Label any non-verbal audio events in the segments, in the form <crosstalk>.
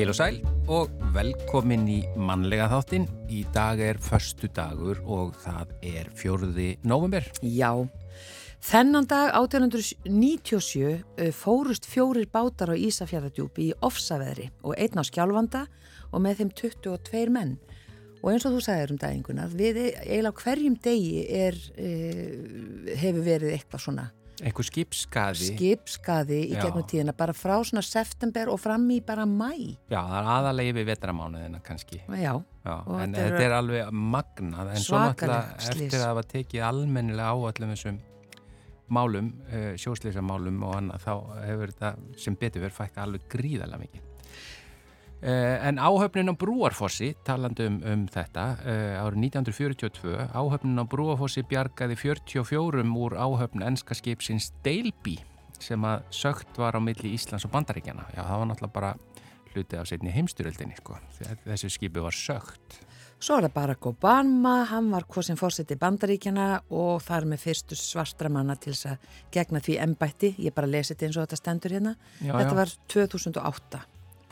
Heil og sæl og velkomin í mannlega þáttin. Í dag er förstu dagur og það er fjörði november. Já, þennan dag 1897 uh, fórust fjórir bátar á Ísafjörðardjúpi í ofsaveðri og einn á skjálfanda og með þeim 22 menn. Og eins og þú sagðir um daginguna, við eiginlega hverjum degi er, uh, hefur verið eitthvað svona Eitthvað skipskaði. skipskaði í gegnum tíðina bara frá svona september og fram í bara mæ. Já, það er aðalegi við vetramánuðina kannski. Já, Já, en þetta eru þetta er alveg magnað. En svo náttúrulega eftir að hafa tekið almennilega á öllum þessum málum, uh, sjóslýsamálum og annað, þá hefur þetta sem betur verið fækka alveg gríðarlega mikið. Uh, en áhöfnin á Brúarfossi, talandi um, þetta, uh, árið 1942, áhöfnin á Brúarfossi bjargaði 44 úr áhöfn enska skipsins Deilby sem að sögt var á milli Íslands og Bandaríkjana. Já, það var náttúrulega bara hluti af setni heimstyröldinni, sko. Þessi skipi var sögt. Svo er það Barack Obama, hann var hvað sem fórseti bandaríkjana og þar með fyrstu svartra manna til þess að gegna því embætti, ég bara lesi þetta eins og þetta stendur hérna. Já, þetta já. var 2008,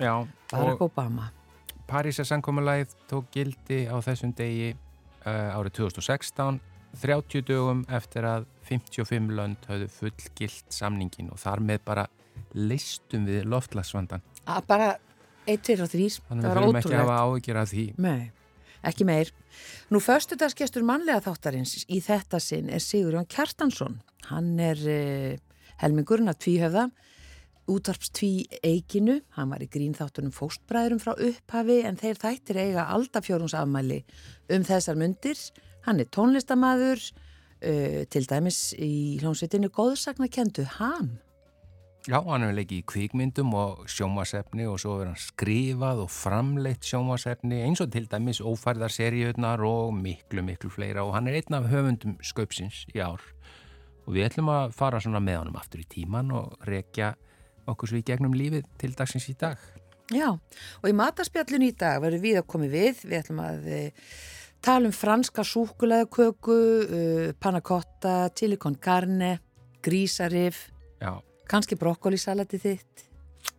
Já, Barack Obama. Parísa samkomulæð tók gildi á þessum degi uh, árið 2016, 30 dögum eftir að 55 lönd höfðu fullgilt samningin og þar með bara leistum við loftlagsvandan. Að bara 1, 2 og 3, Þannig það við var þurfum ekki að ótrúlegt. hafa áhyggjur af því. Nei, ekki meir. Nú, föstudagsgestur mannlega þáttarins í þetta sinn er Sigurjón Kjartansson. Hann er uh, helmingurinn að tvíhöfða, útvarps tví eiginu. Hann var í grínþáttunum fóstbræðurum frá upphafi en þeir þættir eiga aldafjórungsafmæli um þessar myndir. Hann er tónlistamaður, uh, til dæmis í hljómsveitinu góðsagnakendu Ham. Já, hann hefur leikið í kvikmyndum og sjómasefni og svo er hann skrifað og framleitt sjómasefni eins og til dæmis ófærðar seríunar og miklu, miklu fleira og hann er einn af höfundum sköpsins í ár og við ætlum að fara svona með honum aftur í tíman og rekja okkur svo í gegnum lífið til dagsins í dag. Já, og í matarspjallinu í dag verður við að koma við. Við ætlum að e, tala um franska súkulæðuköku, uh, panna cotta, chili con carne, grísarif, Já, kannski brokkolisalati þitt.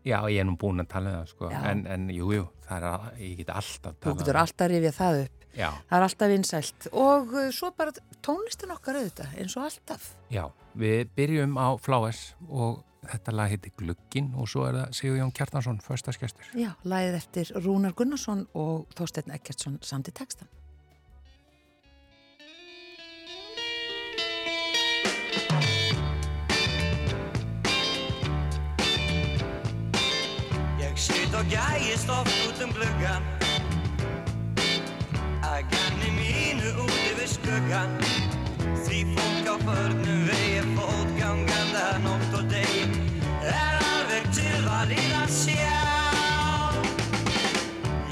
já ég er nú búin að tala um það sko, Já. en, en jú, jú, það er að, ég get alltaf Þú talað getur alltaf rifjað það upp. Já, Það er alltaf vinsælt. Og uh, svo bara tónlistin okkar auðvitað, eins og alltaf. já, við byrjum á Flowers og þetta lag heiti Glugginn og svo er það Sigur Jón Kjartansson, förstaskestur. Já, lagið eftir Rúnar Gunnarsson og Þorsteinn Ekkertsson samt í textan. Gæist oft út um gluggan Að ganni mínu út yfir skuggan Því fólk á förnu vegi fótganganda nótt og degi. Er alveg tilvalið að sjá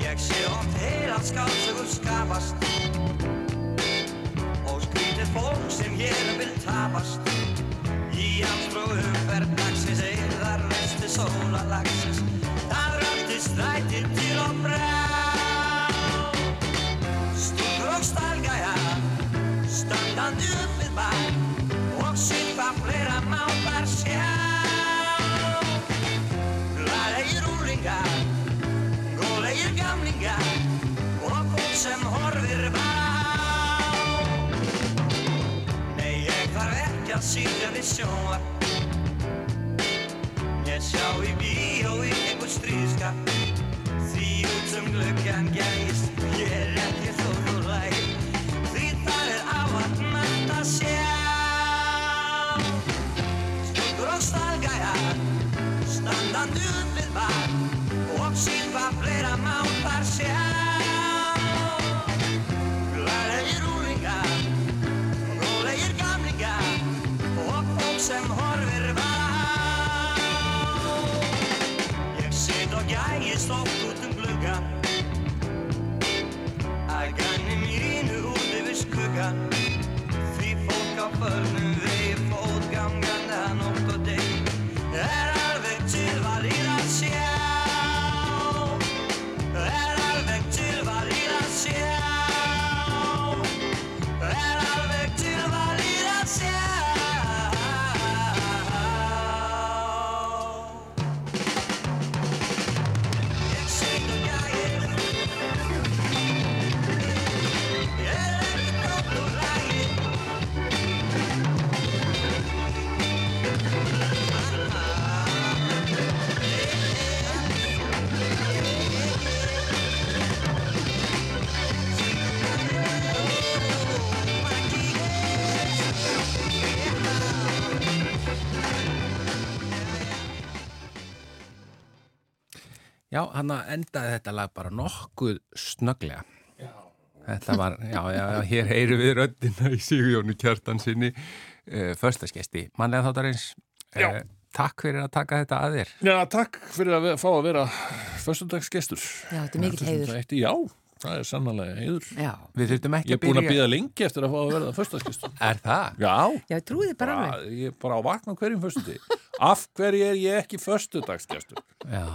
Ég sé oft heilan skálsugur skapast. Og skrítið fólk sem hér vil tapast. Í hans frá umferð dagsins eðar vesti sólalagsins Það upp við fleira mátar sjá. Góðlegir gamlingar og ég Ég í bíó í einhver stríðskap sem gluggan gæst Ég er ekki þó þú læg Því það er ávatnætt að sjá. Stúkur og stalgæjar Standandi upp við bar Og hvað fleira mátar sjá. Sem horfir bara á Ég sit og gægist oft Já, hann endaði þetta lag bara nokkuð snögglega. Já. Þetta var, já, já, já, hér heyru við röddina í Sigurjónu Kjartansinni, uh, förstaskesti, mannlega þáttarins. Uh, takk fyrir að taka þetta að þér. Já, takk fyrir að fá að vera föstudagsgestur. Já, þetta er mikill heiður. Já, það er sannlega heiður. Já, Við þurftum ekki Ég er búin að býða lengi eftir að fá að vera föstudagsgestur. <laughs> Er það? Já, já, trúið þið bara alveg. ég er bara á vakna hverjum föstudi. Af hverju er ég ekki föstudagsgestur? Já.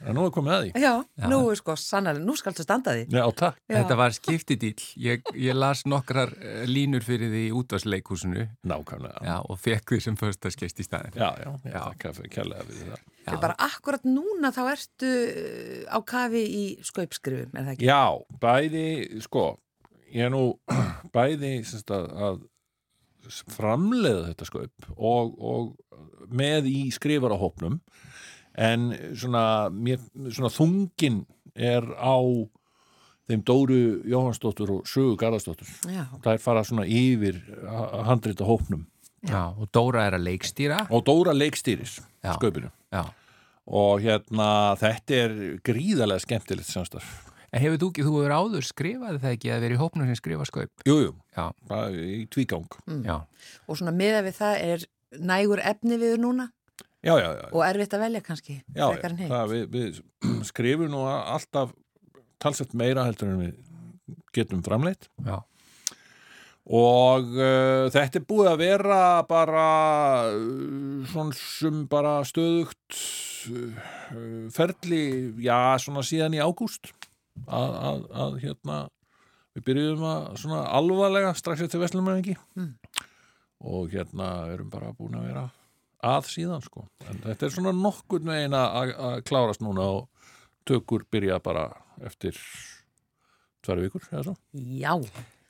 En nú er komið að því. Já, nú er sko sannlega, nú skaltu standa því. Já, takk. Já. Þetta var skiptidíl. Ég, ég las nokkrar eh, línur fyrir því útvarsleikúsinu Nákvæmlega. já, og fekk því sem förstaskesti í staðin. Já, já, já. Já. Takk fyrir kærlega fyrir það. Það er bara akkurat núna þá ertu uh, á kafi í skaupskrifum, er það ekki? Já, bæði, sko, ég er nú <clears throat> bæði semst, að, að framleiða þetta skaup og, og með í skrifarahópnum en svona, mér, svona þungin er á þeim Dóru Jóhannsdóttur og Sögu Garðarsdóttur. Já, Það er fara svona yfir handrita hópnum Já, og Dóra er að leikstýra. og Dóra leikstýris Já. og hérna þetta er gríðarlega skemmtilegt samstarf. En hefur þú ekki, þú hefur áður skrifað það ekki að vera í hópnum sem skrifa skaup? Jú, jú, Já, bara í tvígang. já, og svona meða við það er nægur efni viður núna Já, já, já. og erfitt að velja kannski, það, við, við <clears throat> skrifum nú alltaf talsett meira heldur en við getum framleitt já. og uh, þetta er búið að vera bara uh, svona sem bara stöðugt uh, ferli, já, svona síðan í ágúst að, að, að hérna við byrjuðum að svona alvarlega strax eftir Vestlumæðingi Mm. og hérna erum bara búin að vera að síðan sko en þetta er svona nokkurn veginn að að klárast núna og tökur byrja bara eftir tvær vikur eða svo Já,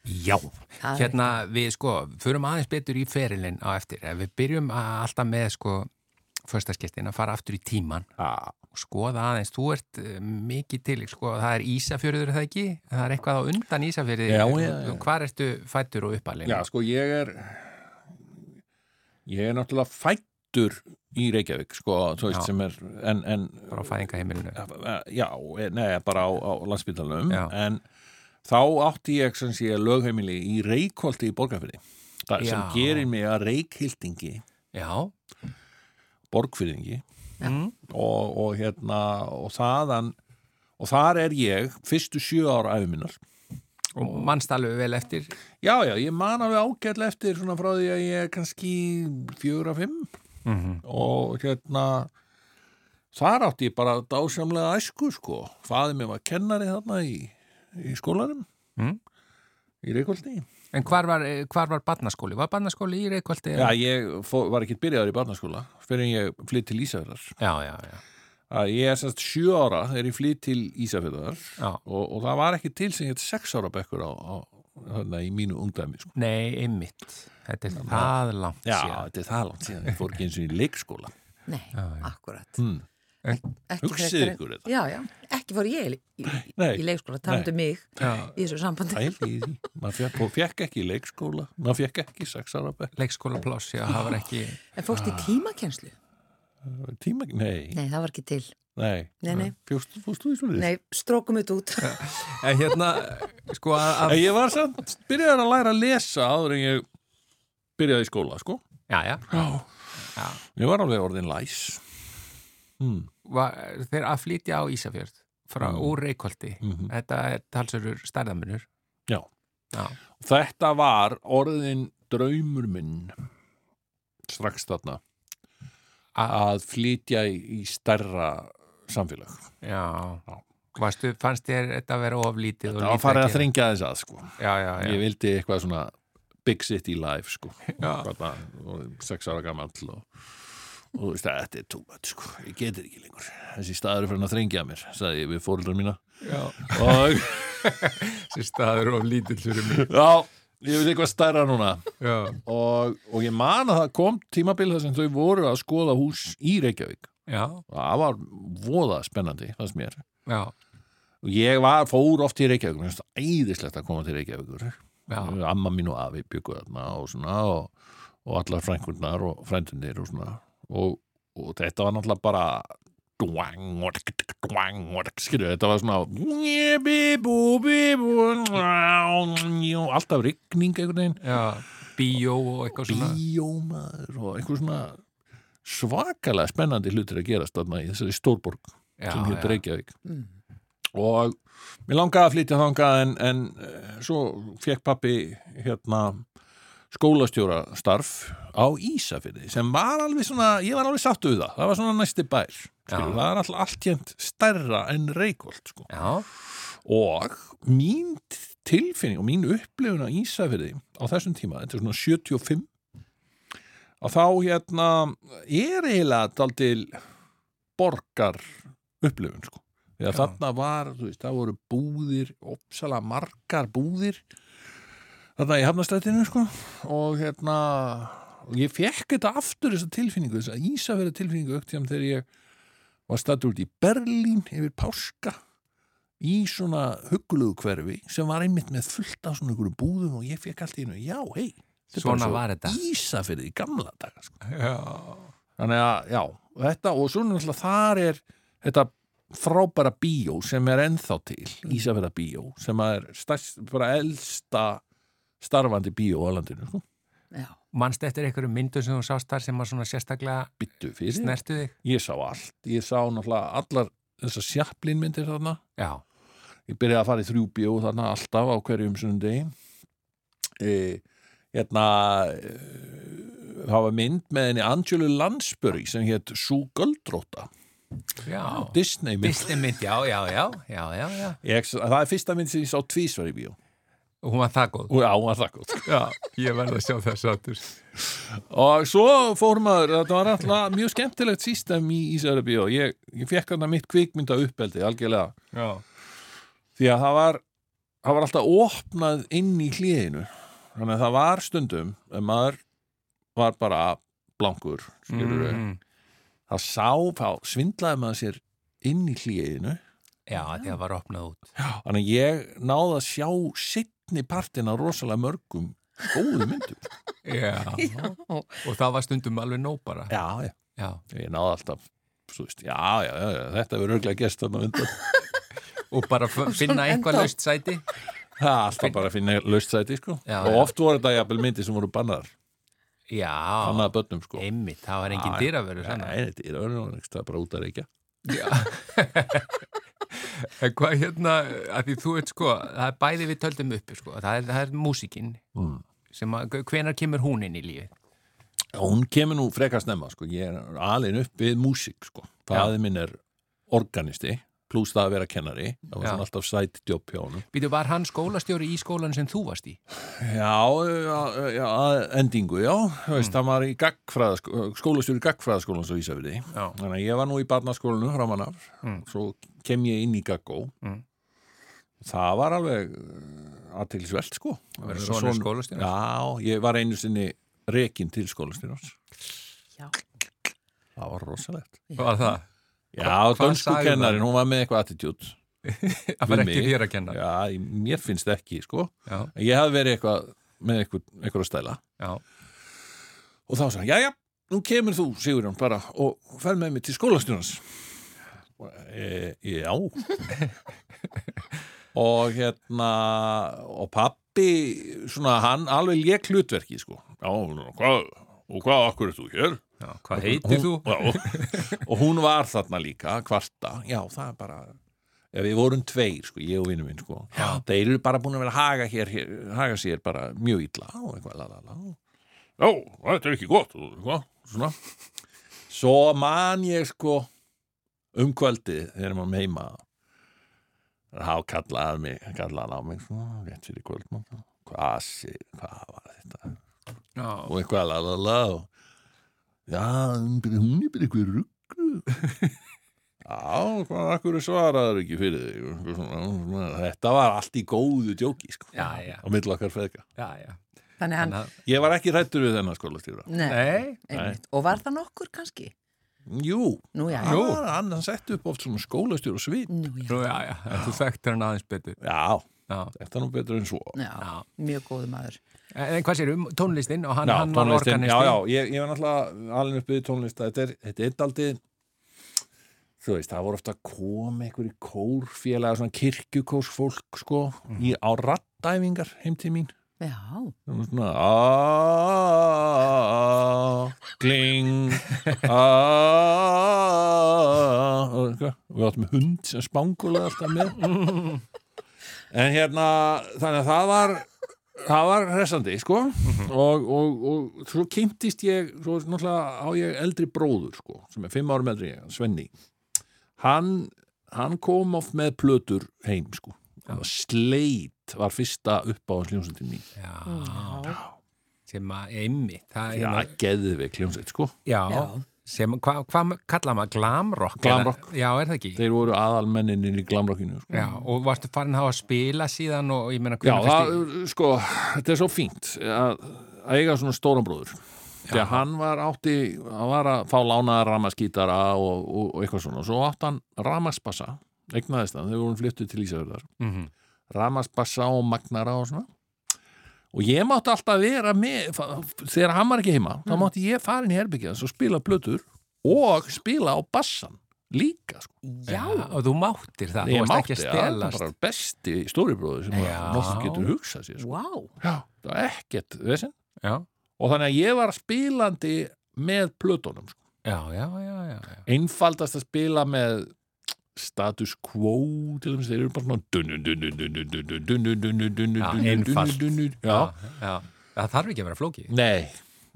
Já, það er hérna við sko, förum aðeins betur í ferilinn á eftir. Ef við byrjum að alltaf með sko förstaskestin að fara aftur í tíman ah. og skoða aðeins, þú ert eh, mikið til, sko, það er Ísafjörður er það ekki? Það er eitthvað á undan Ísafjörði Já, já, já. Hvar ertu fættur og uppalinn? Já, sko, ég er ég er náttúrulega fættur í Reykjavík, sko, veist er en, en Bara á fæðingaheimilinu já, nei, bara á, á landsbytalunum Já. en þá átti ég sem sé lögheimili í Reykholti í Borgarfyrði það sem gerir mig að Reykhildingi Já, Borgfyrðingi mm. og, og hérna og þaðan og þar er ég fyrstu sjö ára æfuminnar og mannst alveg vel eftir? Já, já, ég man alveg ágætlega eftir svona frá því að ég er kannski fjögur af fimm mm og hérna þar átti ég bara dásamlega æsku sko, faði mér var kennari þarna í, í skólanum Mm. í Reykjóldi En hvar var, eh, hvar var barnaskóli? Var barnaskóli í Reykjóldi? já, ég fó, var ekki byrjaður í barnaskóla fyrir en ég flytt til Ísafjörðar já, já, já. að ég er semst sjö ára þegar ég flytt til Ísafjörðar já. og, og það var ekki til sem ég sex ára bekkur á, á þarna í mínu ungdæmi sko. Nei, einmitt Þetta er það langt já, síðan þetta er það langt síðan, ég fór ekki eins og í leikskóla Nei, Já, já. akkurat. hmm. Hugsið ykkur þetta Já, já, ekki fór ég í, í, Nei. í leikskóla, talandi um mig Já. í þessu sambandi. Í því, maður fekk ekki í leikskóla maður fekk ekki sex ára bekk Leikskóla pláss, já, það var ekki En fórst í tímakenslu? tíma, nei, Nei, það var ekki til. nei, Nei, nei. Fjóst, fórst þú í svona Nei, strókum þetta út. En hérna, sko að, ég var samt, byrjaði að læra að lesa áður en ég byrjaði í skóla, sko. Já, já, Já. já. Ég var alveg orðin læs. Hmm. Var, Þeir að flytja á Ísafjörð frá Mm. úr Reykjóldi Mhm. Þetta er talsörur stærðamunur Já. Já, Þetta var orðin draumur minn strax þarna A- að flytja í, í stærra samfélag. já. Já. Varstu, fannst þér þetta að vera oflítið og Það var lítið farið að gera? þrengja þess að, sko. Já, já, já, Ég vildi eitthvað svona big city life, sko. Þarna, og sex ára gamall og og að þetta er much sko, ég getur ekki lengur. Þessi staður er fyrir að þrengja mér sagði ég við fóruldrar mína. Já. og <laughs> Þessi staður of lítill fyrir mig. Já, ég vil eitthvað stærra núna. Og, og ég man að það kom tímabil þar sem þau voru að skoða hús í Reykjavík. Já, og það var voða spennandi fannst mér. Já, og ég var, fór oft í Reykjavík mér finnst það æðislegt að koma til Reykjavíkur. Amma mín og afi byggu þarna og svona og, og allar frænkurnar og frændunir og svona. Og, og þetta var náttúrulega bara skilju, þetta var svona alltaf rigning einhvern veginn. Já, bíó og eitthvað svona. Bíómaður og einhver svona svakalega spennandi hlutir að gerast þarna í þessari stórborg sem já. Reykjavík og mér langaði að flytja þangað en, en eh, svo fekk pappi hérna skólastjóra starf á Ísafirði sem var alveg svona, ég var alveg sattu við það. Það var svona næsti bær það er alltaf alltjent stærra en Reykjolt sko. Og mín tilfinning og mín upplifun á Ísafirði á þessum tíma, þetta er svona 75 að þá hérna er eiginlega daldil borgar upplifun sko Já. þarna var, þú veist, það voru búðir opsala margar búðir þarna í hafnastrættinu sko og hérna og ég fekk þetta aftur þessa tilfinningu þessa Ísafirði tilfinningu aukt þegar ég var stættur út í Berlín yfir páska í svona huggulugu hverfi sem var einmitt með fullt af svona ykkur búðum og ég fekk allt í einu, já, hei þetta Svona svo var þetta. Ísafirði í gamla daga sko. þannig að, já, þetta og svo náttúrulega þar er þetta frábæra bíó sem er ennþá til Ísafirða bíó sem er stærst, bara elsta starfandi bíó á landinu sko. Já. Manst eftir einhverju myndum sem þú sást þar sem var svona sérstaklega byttu fyrir, snertu þig? ég sá allt. Ég sá náttúrulega allar þessar sjaplinmyndir þarna. Já, ég byrjaði að fara í þrjú bjó þarna alltaf á hverjum sundi e, hérna e, það var mynd með henni Angelu Lansbury sem hétt Sú Göldróta já Disney mynd Disney mynd, já, já, já, já, já, já. ég, það er fyrsta mynd sem ég sá tvísvar í bjó Og hún var það góð. já, hún var það góð Já, ég verði að sjá þess aftur. og svo fór maður, þetta var alltaf mjög skemmtilegt sístem í Ísæri bjó ég, ég fekk hann mitt kvikmynda uppeldi algjörlega Já. því að það var það var alltaf opnað inn í hliðinu þannig að það var stundum að maður var bara blankur skilur Mm. Það sá, þá svindlaði maður sér inn í hliðinu Já, því að var opnað út. þannig að ég náði að sjá sittni partina rosalega mörgum góðu myndum <laughs> Já. Og það var stundum alveg nóg bara. já, já, Já. ég náði alltaf svo veist, já, já, já, já, þetta verður örglega gest þarna undan <laughs> Og bara finna eitthvað laust sæti. það er alltaf bara að finna laust sæti sko. Já, og já. oft voru þetta jafnvel myndi sem voru bannar Já. bannaða börnum sko. Einmitt, það var engin Já, dýraverður. Nei, er öðrum, það er bara út að reykja Já. <laughs> en hvað hérna, að því þú veit sko, það er bæði við töldum uppi sko, það er, það er músikinn mm. hvenar kemur hún inn í lífið? Hún kemur nú frekar snemma, sko. Ég er alin upp við músík, sko. Fæði minn er organisti, pluss það að vera kennari. Það var svona alltaf sætt jobb hjá honum. Býtu, var hann skólastjóri í skólan sem þú varst í? Já, já, já að endingu, já. Veist, það var í gagfræða, skólastjóri gagfræðaskólans á Ísafirði. Já. Þannig að ég var nú í barnaskólanu framan af. Mm. Svo kem ég inn í gaggó. Mm. Það var alveg aðtilsvelt, sko. Að vera sonur skólastjórans? Já, ég var einu sinni rekin til skólastjórans. Já. Það var rosalegt. Var það? Já, hvað dönsku sagði kennarin, hún var með eitthvað attitude. Það <laughs> var ekki þér að kenna? Já, mér finnst ekki, sko. Já, Ég hafði verið eitthvað með eitthvað, stæla. Já, Og þá sagði, hann, já, já, nú kemur þú, Sigurjón, bara Og fer með mig til skólastjónans e, Já. <laughs> Og hérna Og pappi, svona, hann alveg lék hlutverki, sko. Já, hvað, og hvað, akkur er þú hér? Já. Hvað heitir þú? Já, og, hún var þarna líka kvarta, já það er bara ja, við vorum tveir, sko, ég og vinnu minn sko. Já. þeir eru bara búin að vera að haga hér, hér haga sér bara mjög illa og eitthvað lalala já, þetta er ekki gott og svona svo man ég sko um kvöldið þegar maður heima þá kallaði mig kallaði hann á mig svona, rétt fyrir kvöldmann hvað hvað var þetta Já, og eitthvað lalala og já, hún er bara eitthvað rugglu <laughs> já, hvað akkur svaraður ekki fyrir þig og svona, svona. þetta var allt í góðu djóki sko, já, já, á milli okkar feðga já, já. Þannig hann, ég var ekki rættur við þennan skólastjóra nei, nei, einmitt. Og var það nokkur kannski? jú, Nú, já, hann, Jú. var, hann sett upp oft svona skólastjóra svið Nú, já. nú, já, já, en þú þekktir hann aðeins betur. Já, þetta er nú betur en svo Já, Já. mjög góðu maður. en hvað sér um tónlistinn og hann, já, hann var tónlistin, organisti? já, já, ég, ég var náttúrulega alveg upp við tónlista, þetta er, þetta er aldrei þú veist, það voru ofta að koma einhverju kórfélaga, svona kirkjukórsfólk sko, í, á rattæfingar heim til mín Já, Það var svona aaaah gling aaaah og við áttum hund sem spangulega alltaf með en hérna þannig að það var það var hressandi sko. Og, og, og svo kynntist ég svo náttúrulega á ég eldri bróður sko, sem er fimm árum eldri en ég, Svenni. Hann, hann kom oft með plötur heim sko. Sleit var fyrsta uppáhansljónsundin mín. Já, sem að einmitt það, Já, hérna- geðveik hljómsveit sko. Já, Já. Sem, hvað hva kalla maður glamrock? Glamrock. Já, er það ekki? Þeir voru aðalmenninir í glamrockinu sko. Já, og varstu farin þá að spila síðan og ég meina hvernig það, sko, þetta er svo fínt að, að eiga svona stóran bróður því að hann var átti hann var að fá lánaða ramaskítara og, og, og eitthvað svona, svo átti hann ramaspassa, eignaðist hann, þegar vorum flyttuð til Ísafjörðar mm -hmm. ramaspassa og magnara og svona og ég mátti alltaf vera með þegar hann var ekki heima, þá mátti ég fara inn í herbyggjas og spila plötur og spila á bassan líka sko. já, og þú máttir það, þú ég varst mátti, ekki að ja, það var bara besti stóribróður sem maður getur hugsað sér sko. wow. Já, það var ekkert og þannig að ég var spilandi með plötunum sko. já, já, já, já, já. einfaldast að spila með status quo til þess að þeir eru bara svona það þarf ekki að vera flóki nei,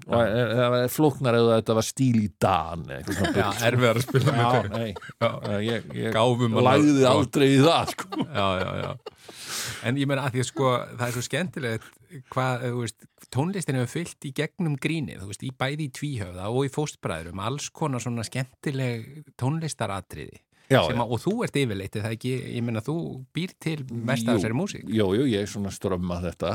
það er flóknar eða þetta var stíl í dan erfið að spila með gáfum lagðið aldrei í það en ég menna að því að sko það er svo skemmtilegt hvað, þú veist tónlistin hefur fyllt í gegnum gríni þú veist, í bæði í tvíhöfða og í fóstbræðurum alls konar svona skemmtileg tónlistaratriði Já, að, og þú ert yfirleitt, er það ekki, ég meina, þú býr til mest af þessari músík. Jú, jú, ég svona strömma þetta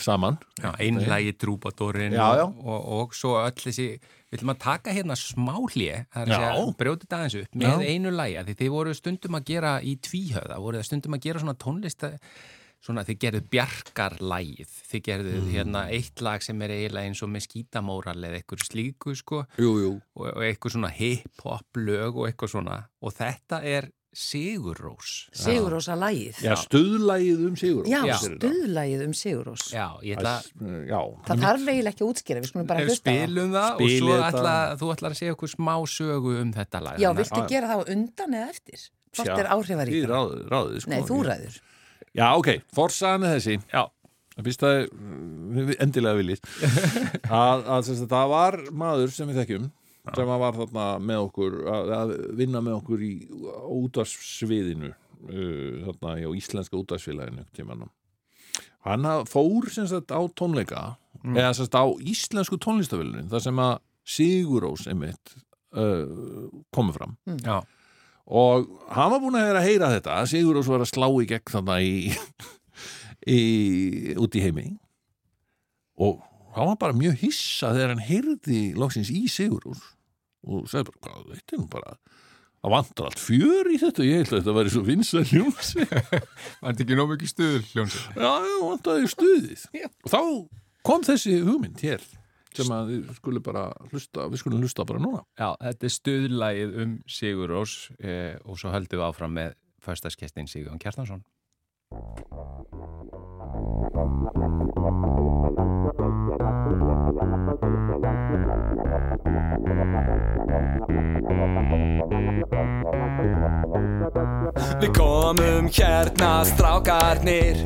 saman. Einlægi trúbadórin og, og, og svo öll þessi, við ætlum að taka hérna smáhlje, það er Já. að segja, brjótið það eins upp með einu lægi, því þið voru stundum að gera í tvíhöfða, voru það stundum að gera svona tónlist svona þið gerðuð bjarkarlægið, þið gerðuð Mm. hérna eitt lag sem er eiginlega eins og með skítamóral eða eitthvað slíku sko Jú, jú og, og eitthvað svona hip-hop lög og eitthvað svona og þetta er Sigurrós. Sigurósa lægið Já, stuðlægið um Sigur Já, Já. stuðlægið um Sigurós Já, ég ætla Já, Það þarf eiginlega ekki að útskýra, við skulum bara hlusta spilum það og svo ætla, þú ætlar að segja okkur smá sögu um þetta lag. Já, að- viltu gera það undan eða eftir? Hvort er áhrifarík? Þið ráðið, ráðið sko. Nei, þú ræður Já, ok, forsaðan er þessi. Já. Það finnst það við endilega viljið. <laughs> Að, að sem sagt, það var maður sem við þekkjum sem að var þarna með okkur að, að vinna með okkur í útvarsviðinu uh, þarna í íslenska tímanum. Hann fór sem sagt á tónleika eða sem sagt á íslensku tónlistafélaginu þar sem að Sigurós einmitt uh, komið fram. Já, og hann var búin að vera að heyra þetta að Sigurós var að slá í gegn þarna í, <laughs> í út í heimi. Og hann var bara mjög hissa þegar hann heyrði loksins í Sigurós og sagði bara, hvað, er nú bara það vantar allt fjör í þetta ég held að þetta væri svo vinsæl hljómsi <laughs> þetta ekki nóg mikið stuður hljómsið? já, já, vantaði stuðið. Og þá kom þessi hugmynd hér sem að við skulum bara hlusta við skulum hlusta bara núna Já, þetta er stuðlægið um Sigurós eh, og svo höldum við áfram með föstaskestin Sigurðan Kjartansson. Við komum hérna strákarnir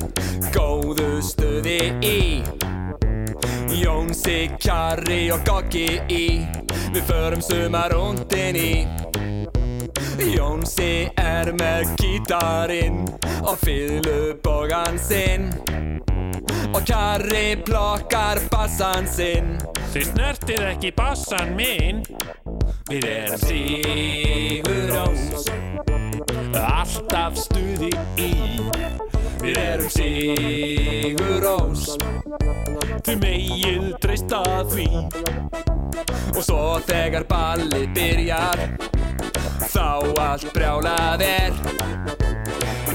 Góðu stuði í Jónsi, Kjarri og Goggi í. Við förum sumar undin í. Jónsi er með gítarinn Og fyllubogan sinn Og Kjarri plokkar bassan sinn. Þið snertið ekki bassan minn. Við erum Sigurós Alltaf stuði í Við erum Sigurós Þið megið treysta því. Og svo þegar ballið byrjar Þá allt brjálað er.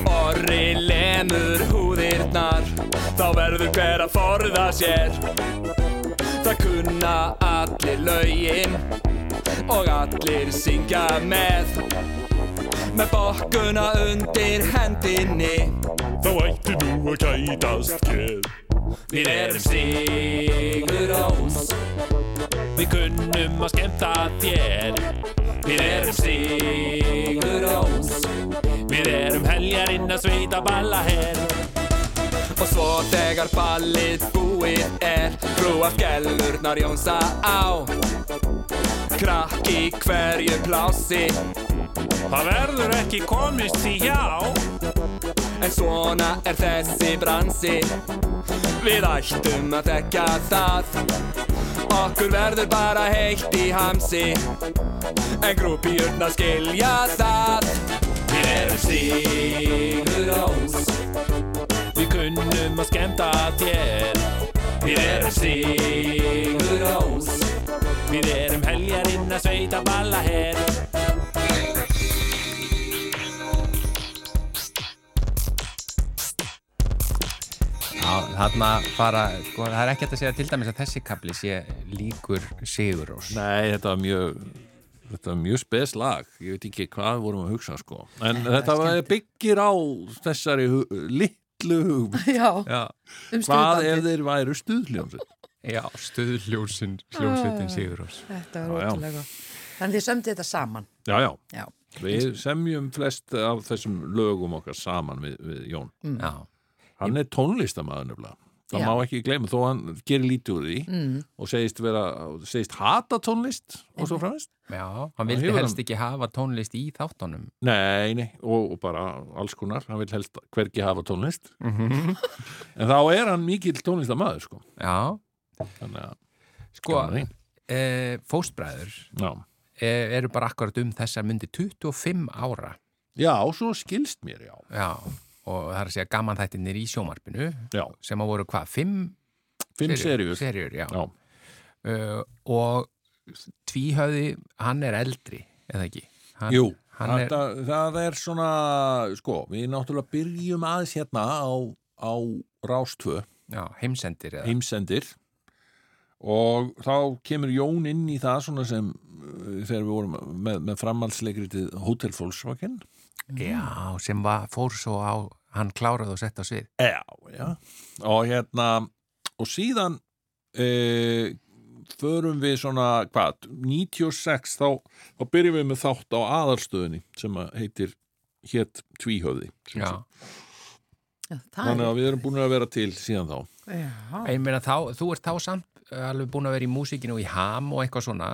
Orri lemur húðirnar Þá verður hver að forða sér. Það kunna allir lögin og allir syngja með með bokkuna undir hendinni. Þá ætti nú að kætast keð Við erum Sigur Rós. Við kunnum að skemmta þér. Við erum Sigur Rós. Við erum heljarinn að sveita balla her Og svo þegar ballið búið er Frúa skellurnar jónsa á. Krakk í hverju plási Það verður ekki komist því hjá. En svona er þessi bransi. Við ættum að þekka það. Okkur verður bara heitt í hamsi. En grúpíurna skilja það. Við erum Sigur Rós Við kunnum að skemmta þér. Við erum Sigur Rós Við erum heljarinn að sveita balla her fara, sko, það er ekki hægt að segja til dæmis að þessi kapli sé líkur Sigurós. Nei, þetta var mjög þetta var mjög spes lag. Ég veit ekki hvað við vorum að hugsa sko. En þetta var byggir á þessari hu litlu hugmynd. <laughs> Já, Já, um hvað ef þeir væru stuðljómsveit? Já stuðljósin, hljómsveitin Sigurós. Þetta Já, var ótrúlega. Þannig þið sömdu þetta saman. já, já, Já. við semjum flest af þessum lögum okkar saman við, við Jón. Já, hann er tónlistamæður nefnilega það Já. má ekki gleyma þó hann gerir lítið úr því Mm. og segist, vera, segist hata tónlist og svo framist já, hann vildi hefur helst hann- ekki hafa tónlist í þáttunum. nei, nei, og, og bara alls konar hann vil helst hvergi hafa tónlist Mhm. en þá er hann mikill tónlistamæður sko. Já, þannig að sko, e, fóstbræður já. e, eru bara akkurat um þessar myndi 25 ára. já, svo skilst mér, já Já, og það er að segja gaman þættinir í sjómarpinu já, sem að voru hvað, fimm fimm serjur já, Uh, og tvíhöði, hann er eldri eða ekki? Hann, jú, hann er, þetta, það er svona sko, við náttúrulega byrjum aðeins hérna á, á Rástvö já, heimsendir heimsendir. Og þá kemur Jón inn í það svona sem uh, þegar við vorum með, með framhaldsleikritið Hotel Volkswagen Já, sem var, fór svo á hann kláraði og sett á svið. Já, já. Og hérna og síðan e, förum við svona, hvað, 96 þá, þá byrjum við með þátt á aðarstöðunni sem að heitir hétt Tvíhöfði Já, þannig að við erum búin að vera til síðan þá. Já. ég meina þá, þú ert þá samt alveg búin að vera í músíkinu og í ham og eitthvað svona.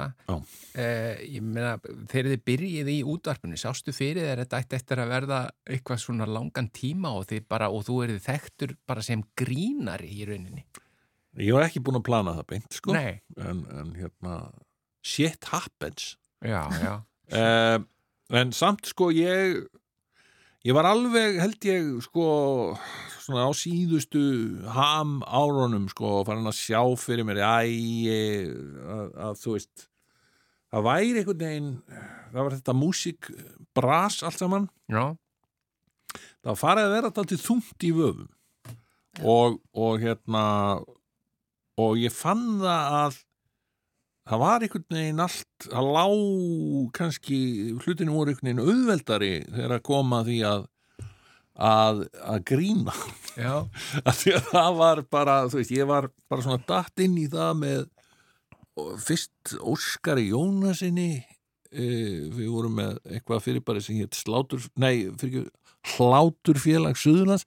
Eh, ég meina, þegar þið byrjið í útvarpinu, sástu fyrir þér þetta ætti eftir að verða eitthvað svona langan tíma og bara, og þú erið þekktur bara sem grínari í rauninni? Ég var ekki búin að plana það beint, sko. En, en hérna shit happens. Já, já. Uh, <laughs> en samt sko ég ég var alveg held ég sko svona á síðustu ham árunum sko farin að sjá fyrir mér æ, að, að þú veist það væri einhvern veginn það var þetta músík bras allt saman. Já, það var farið að vera þetta þungt í vöfum. Og, og hérna og ég fann það að það var einhvern veginn allt að lá kannski hlutinu voru einhvern veginn auðveldari þegar að koma því að að, að grína. Já, <laughs> að því að það var bara þú veist, ég var bara svona datt inn í það með og fyrst Óskari Jónasinni e, við vorum með eitthvað fyrirbæri sem hétt slátur, nei, fyrir hláturfélag Suðurlands.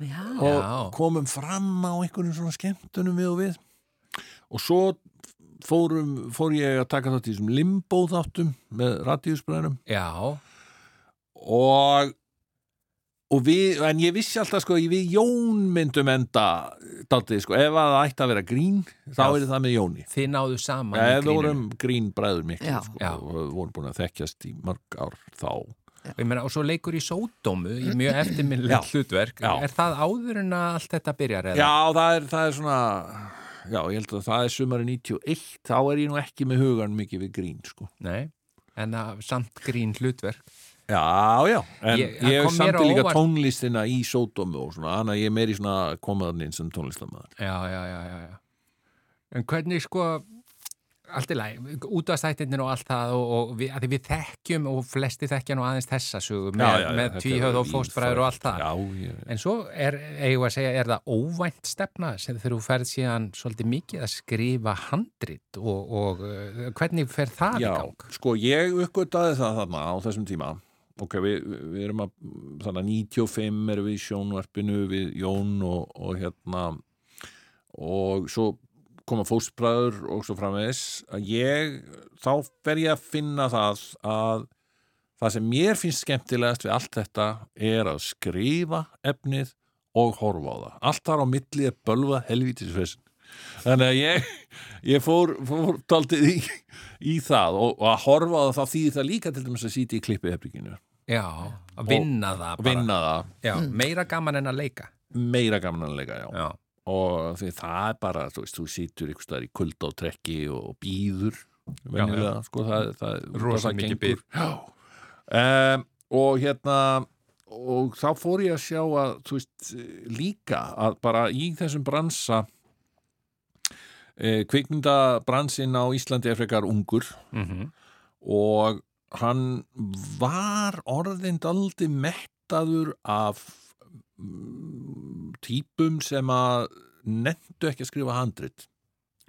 Já. og komum fram á einhverjum svona skemmtunum við og við. Og svo fórum, fór ég að taka þátt í þessum limbo þáttum með radíusbræðinum já, og og við, en ég vissi alltaf sko við Jón myndum enda daldið sko, ef að það ætti að vera grín þá Já. er það með Jóni þið náðu saman í eða við gríninu. vorum grín bræður miklu Já. sko, Já. og við vorum búin að þekkjast í mörg ár þá Og ég meina, og svo leikur í sódómu í mjög eftirminnilegt hlutverk Já. er það áður en að allt þetta byrjar eða? Já, það er, það er svona Já, ég held að það er sumari 91 þá er ég nú ekki með hugan mikið við grín sko. Nei, en að samt grín hlutverk. Já, já, en Ég- ég, á samti líka óvart- tónlistina í sódómu og svona, þannig að ég er meiri svona komaðan inn sem tónlistamæður Já, já, já, já, já. En hvernig sko allt í læg, útastættinir og allt það og, og við, við þekkjum og flesti þekkja nú aðeins þessa sögu með, Já, já, já, með er og fóstbræður og allt það. Já, ég, En svo er, eigum að segja, er það óvænt stefna sem þú ferð síðan svolítið mikið að skrifa handrit og, og uh, hvernig fer það já, í gang? sko ég uppgötaði það þarna á þessum tíma ok, við, við erum að þannig að 95 erum við í sjónvarpinu við Jón og, og hérna og svo koma fóstbræður og svo framvegis að ég, þá fer ég að finna það að það sem mér finnst skemmtilegast við allt þetta er að skrifa efnið og horfa á það. Allt þar á milli er bölva helvítisfessin. Þannig að ég, ég fór, fór taldið í, í það og, og að horfa á það þá þýðir það líka til dæmis að sýti í klippi hefringinu Já, að vinna það og bara. vinna það Já, meira gaman en að leika. meira gamananlega, já. Já, og því það er bara, þú veist, þú sýtur ykkur staðar í kulda og býður venjulega, sko, það, það Rosa mikið. Já. Um, og hérna og þá fór ég að sjá að þú veist, líka að bara í þessum bransa e, kvikmyndabransin á Íslandi er frekar ungur mm og hann var orðin daldi mettaður af típum sem að nefndu ekki að skrifa handrit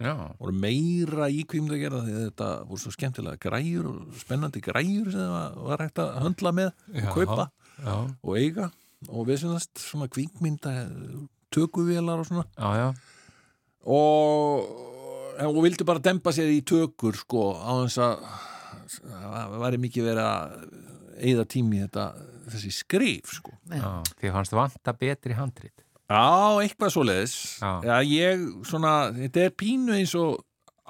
já, voru meira í kvímd að gera því að þetta voru svo skemmtilega græjur og spennandi græjur sem var, var hægt að höndla með Já. og kaupa já, og eiga og við semast svona kvíkmynda tökuvélar og svona já, já. og, og vildi bara dempa sér í tökur sko á þess að það væri mikið verið að eigða tími þetta þessi skrif sko. Því fannst vanta betri handrit. Já, eitthvað svoleiðis Já. Já, ég svona, þetta er pínu eins og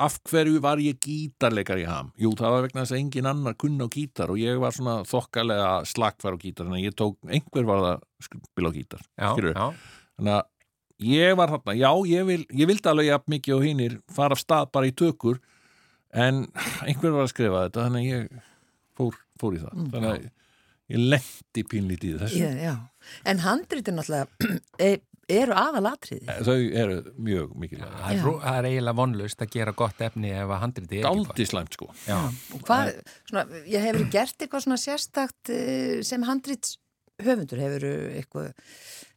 af hverju var ég gítarleikar í ham? Jú, það var vegna þess að engin annar kunna á gítar og ég var svona þokkalega slagfær á gítar, þannig að ég tók, einhver var það að spila á gítar, Já, já, Þannig að ég var þarna, já, ég, vil, ég vildi alveg jafn mikið og hinnir fara af stað bara í tökur en einhver var að skrifa þetta, þannig að ég fór, fór í það. þannig að ég lendi pínlítið í þessu. Já, já. En handritin náttúrulega <clears throat> e- eru aðalatriði. Þau eru mjög mikilvæg. það er, það er eiginlega vonlaust að gera gott efni ef að handriti er ekki Daldi slæmt, sko. Já, Og hvað, svona, ég hefur gert eitthvað svona sérstakt eh, sem handrits höfundur hefur eitthvað,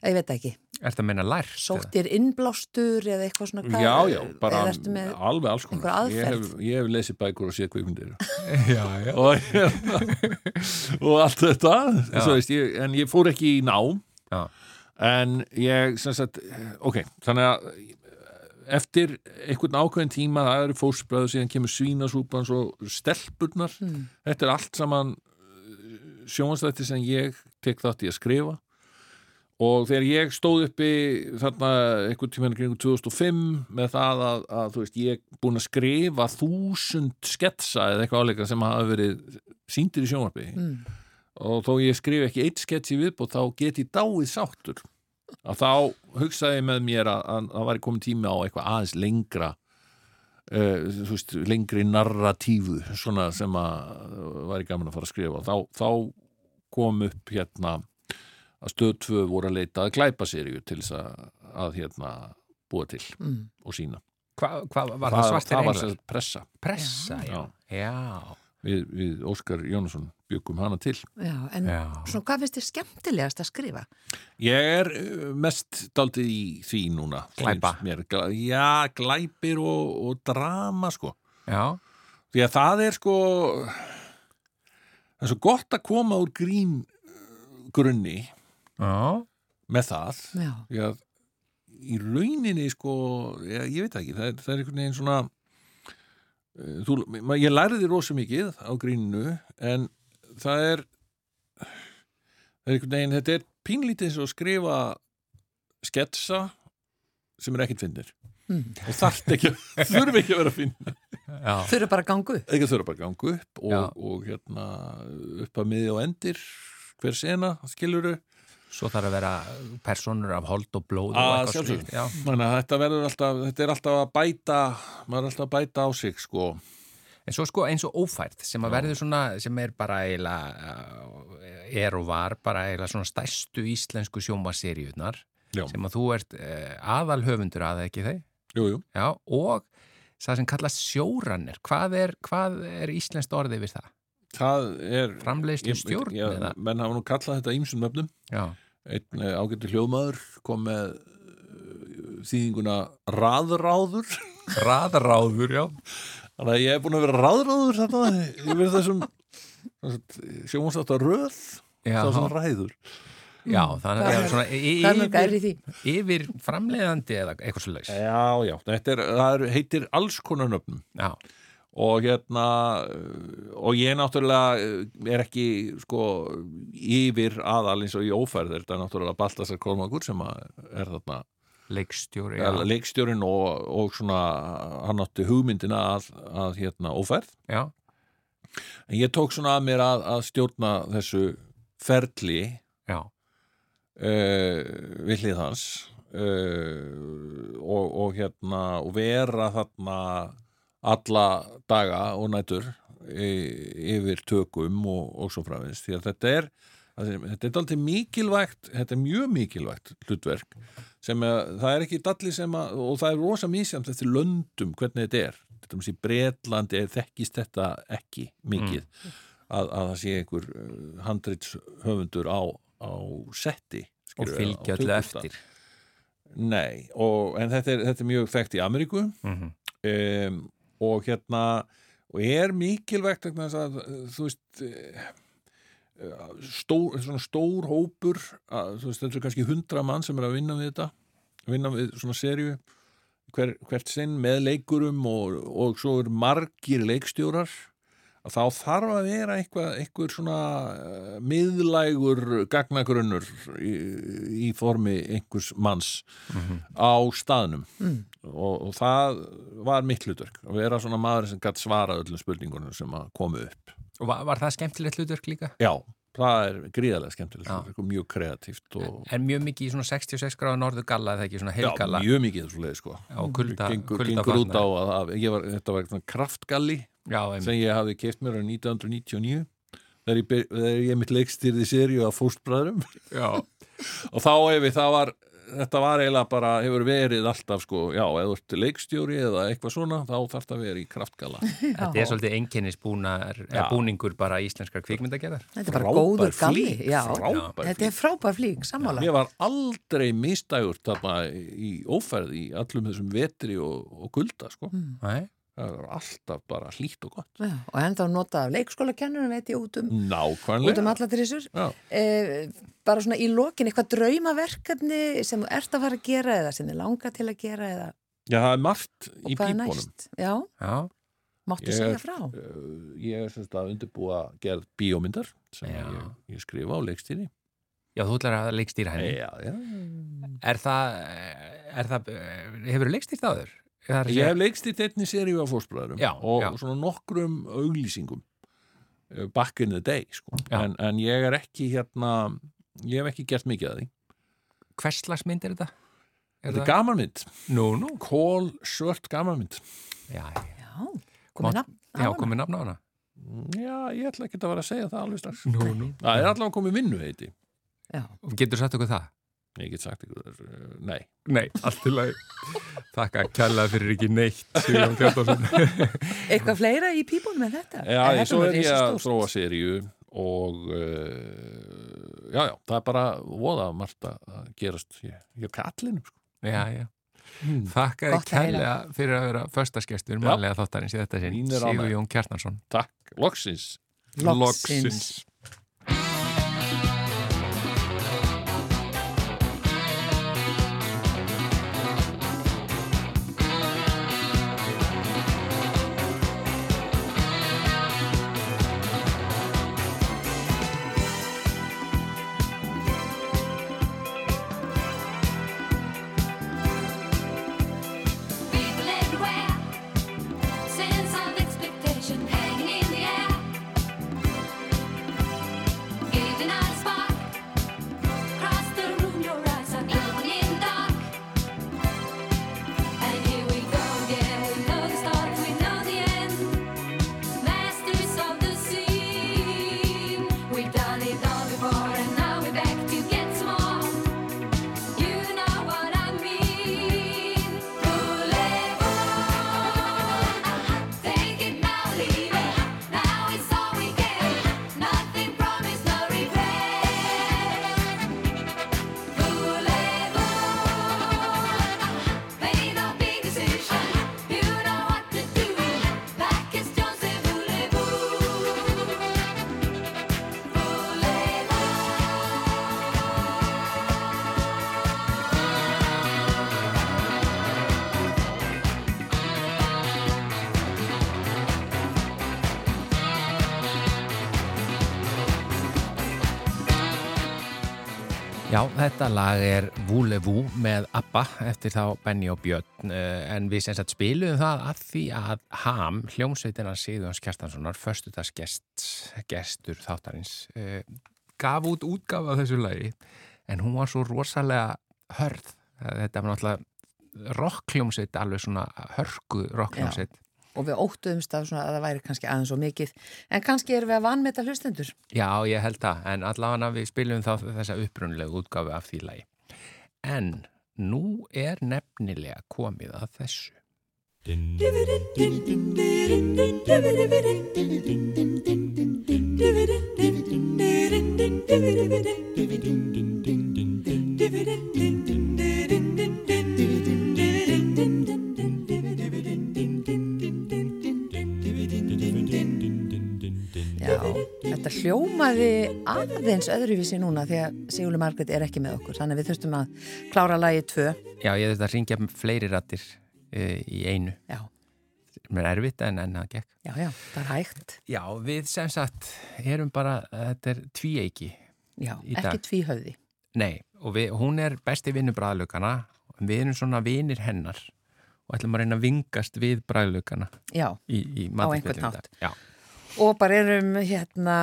ég veit ekki, ertu að menna lært? sótt þér innblástur eða eitthvað svona hvað, Já, já, bara alveg alls konar. Ég hef, aðferð? ég hef lesið bækur og séð kvikmyndir. <laughs> Já, já. og, <laughs> og allt þetta, svo veist ég, en ég fór ekki í nám. Já. En ég, sem sagt, ok, þannig að eftir einhvern ákveðin tíma, það eru fórspröðu, síðan kemur svínasúpans og stelpurnar. Þetta er allt saman sjónastætti sem ég tek þátt í að skrifa. Og þegar ég stóð uppi þarna einhvern tímann kring 2005 með það að, að þú veist, ég er búin að skrifa þúsund sketsa eða eitthvað áleika sem hafa verið síndir í sjónvarpi Mm. Og þó ég skrif ekki eitt skets í viðbót þá get ég dáið sáttur að þá hugsaði með mér að, að það væri komin tími á eitthvað aðeins lengra uh, veist, lengri narratífu svona sem að væri gaman að fara að skrifa þá, þá kom upp hérna að stöð 2 voru að leita að glæpa seríu til þess að, að hérna búa til Mm. og sína Hvað hva, var það, svartir það var englar? sem sagt pressa Pressa, já. Já, við, við Óskar Jónasson byggum hana til. Já, en já. svona hvað finnst þér skemmtilegast að skrifa? Ég er uh, mest daldið í því núna Glæpa. Mér, já, glæpir og, og drama sko. Já, Því að það er sko það er svo gott að koma úr grín uh, grunni já, með það. Já, því að í rauninni sko, ég, ég veit ekki það er, það er einhvern veginn svona uh, þú, ma- ég læriði rosa mikið á gríninu en það er er einhvern veginn, þetta er pínlítið eins og að skrifa sketsa sem er ekkert finnir Mm. og þarft ekki, <laughs> þurfi ekki að vera að finna eru bara að gangu ekki þurfa bara að ganga upp og, og hérna upp að miði og endir hver sena, skiluru Svo þarf að vera personur af hold og blóð og að eitthvað slíkt. Já. þannig að þetta verður alltaf, þetta er alltaf að bæta maður er alltaf að bæta á sig sko En svo sko eins og ófært sem að verður svona, sem er bara eiginlega, er og var bara eiginlega svona stærstu íslensku sjómaseríunar sem að þú ert uh, aðal höfundur að ekki þeir. jú, jú. Já, og það sem kallast sjórannir hvað er, hvað er íslenskt orðið við það? Það er Framleiðslu ég- stjórn já, eða? menn hafa nú kallað þetta ímsum nöfnum Já, einn eh, ágættur hljóðmaður kom með eh, þýðinguna raðráður raðráður, já <laughs> þannig að ég er búin að vera raðráður þarna yfir þessum sjónstáttar röð sem ræður. Já þannig að það er svona yfir, því? yfir framleiðandi eða eitthvað svo laus Já, já, þetta er, það er, heitir alls konar nöfnum. Já, og hérna og ég náttúrulega uh, er ekki sko yfir aðal eins og í ófærð þetta er náttúrulega Baltasar Kormakur sem er þarna leikstjóri ja. leikstjórin og, og svona hann átti hugmyndina að, að hérna ófærð. Já, en ég tók svona að mér að, að stjórna þessu ferli uh, við hlið hans uh, og, og hérna og vera þarna alla daga og nætur y- yfir tökum og, og svo framins því að þetta er þetta er aldrei mikilvægt þetta er mjög mikilvægt hlutverk sem að, það er ekki dalli sem að og það er rosa mísjamt eftir löndum hvernig þetta er. Þetta um sé Bretlandi er þekkist þetta ekki mikið að, að það sé einhver uh, handrits höfundur á, á setti og fylgja tökustað. eftir. Nei, og, en þetta er, þetta er mjög þekkt í Ameríku. Mm um, og hérna og er mikilvægt að þú veist stór, svona stór hópur að, þú veist, þetta er kannski hundra mann sem er að vinna við þetta vinna við svona serju hver, hvert sinn með leikurum og, og svo er margir leikstjórar að þá þarf að vera eitthvað, eitthvað svona uh, miðlægur gagnagrunnur í, í formi einhvers manns á staðnum. Og, og það var mitt hlutverk að vera svona maður sem gætt svara öllum spurningunum sem að komu upp og var, var það skemmtilegt hlutverk líka? Já, það er gríðarlega skemmtilegt Já. hlutverk og mjög kreatíft og En mjög mikið í svona 66 gráða norðu galla eða ekki? Svona já, heilgalla? mjög mikið þessu leið sko. Já, kulda, gengur, kulda gengur út á að, að ég var, þetta var svona kraftgalli Já, sem ég hafði keift mér á 1999 þegar ég, ég mitt leikstýrði seríu af fóstbræðrum. Já, <laughs> og þá ef það var þetta var eiginlega bara, hefur verið alltaf sko, já, eða þú ert leikstjóri eða eitthvað svona, þá þarf það að vera í kraftgala <laughs> þetta er svolítið einkennisbúnar Já. búningur bara íslenskar kvikmyndagerðar Þetta er bara Frábær góður galli. þetta er frábær flík, sammála. Ég var aldrei mistægur þarna í óferð í allum þessum vetri og, og kulda sko. Nei, það var alltaf bara hlýtt og gott Já, og ennþá nota af leikskólakennurum veit ég út um, út um Nákvæmlega alla trissur. Já. Eh, bara svona í lokin, eitthvað draumaverkefni sem þú ert að fara að gera eða sem þið langar til að gera eða Já, það er margt og í er pípunum? Já, já, máttu segja er- frá. Uh, Ég er semst að undirbúa gerð bíómyndar sem ég, ég skrifa á leikstýri já, þú ætlar að leikstýra henni Já, já Er það, er það hefur þú leikstýrt áður? Er það Ég hef leikstýrt einni seríu af fósbræðurum Já, og já. svona nokkrum auglýsingum uh, back in the day sko. En, en ég er ekki hérna ég hef ekki gert mikið að því Hverslags mynd er þetta? Þetta er gamanmynd, Nú, nú kól svört gamanmynd Já, Já, komið nafn. á hana. á Já, ég ætla ekki að vera að segja það alveg strax nú Það er allavega komið vinnu heiti Já, Getur sagt okkur það? Ég get sagt ykkur, uh, nei. Nei, allt til að Þakka kjærlega fyrir ekki neitt Sigurjón Tjartarsson <laughs> eitthvað fleira í pípunum með þetta? Já, En ég, þetta svo er ég að þróa seríu og uh, já, já, það er bara voða margt að gerast hér, hér kallinum sko. Já, já. Þakka Gott að heyra. kærlega fyrir að vera föstaskestur mannlega þáttarins í þetta sinn. Er. Sigurjón Kjartansson. Takk, loksins. Loksins. People Já, þetta lag er Voulez-vous með ABBA eftir þá Benny og Björn eh, en við sem sagt spilum það að því að Ham, hljómsveitina Sigðjóns Kjartanssonar, förstudagsgest gestur þáttarins eh, gaf út útgáfa af þessu lagi en hún var svo rosalega hörð. Þetta var náttúrulega rockhljómsveit, alveg svona hörku rockhljómsveit. Og við óttuðumst af svona að það væri kannski aðeins og mikið en kannski erum við að vanmeta hlustendur Já, ég held það, en allavega við spilum þá þessa upprunlegu útgáfi af því lagi. En nú er nefnilega komið að þessu. Já, hljómaði aðeins öðruvísi núna því að Sigurli Margrét er ekki með okkur þannig að við þurftum að klára lagi tvö Já, ég þurfti að ringja fleiri rattir e, í einu. Já, Mér er erfitt en en það gekk. já, já, það er hægt Já, við sem sagt erum bara, þetta er tvíeiki. Já, ekki tvíhöfði Nei, og við, hún er besti vinnu bræðlugana og við erum svona vinir hennar og ætlum að reyna að vingast við bræðlugana Já, í, í einhvern í hátt. dag. Já. Og bara erum hérna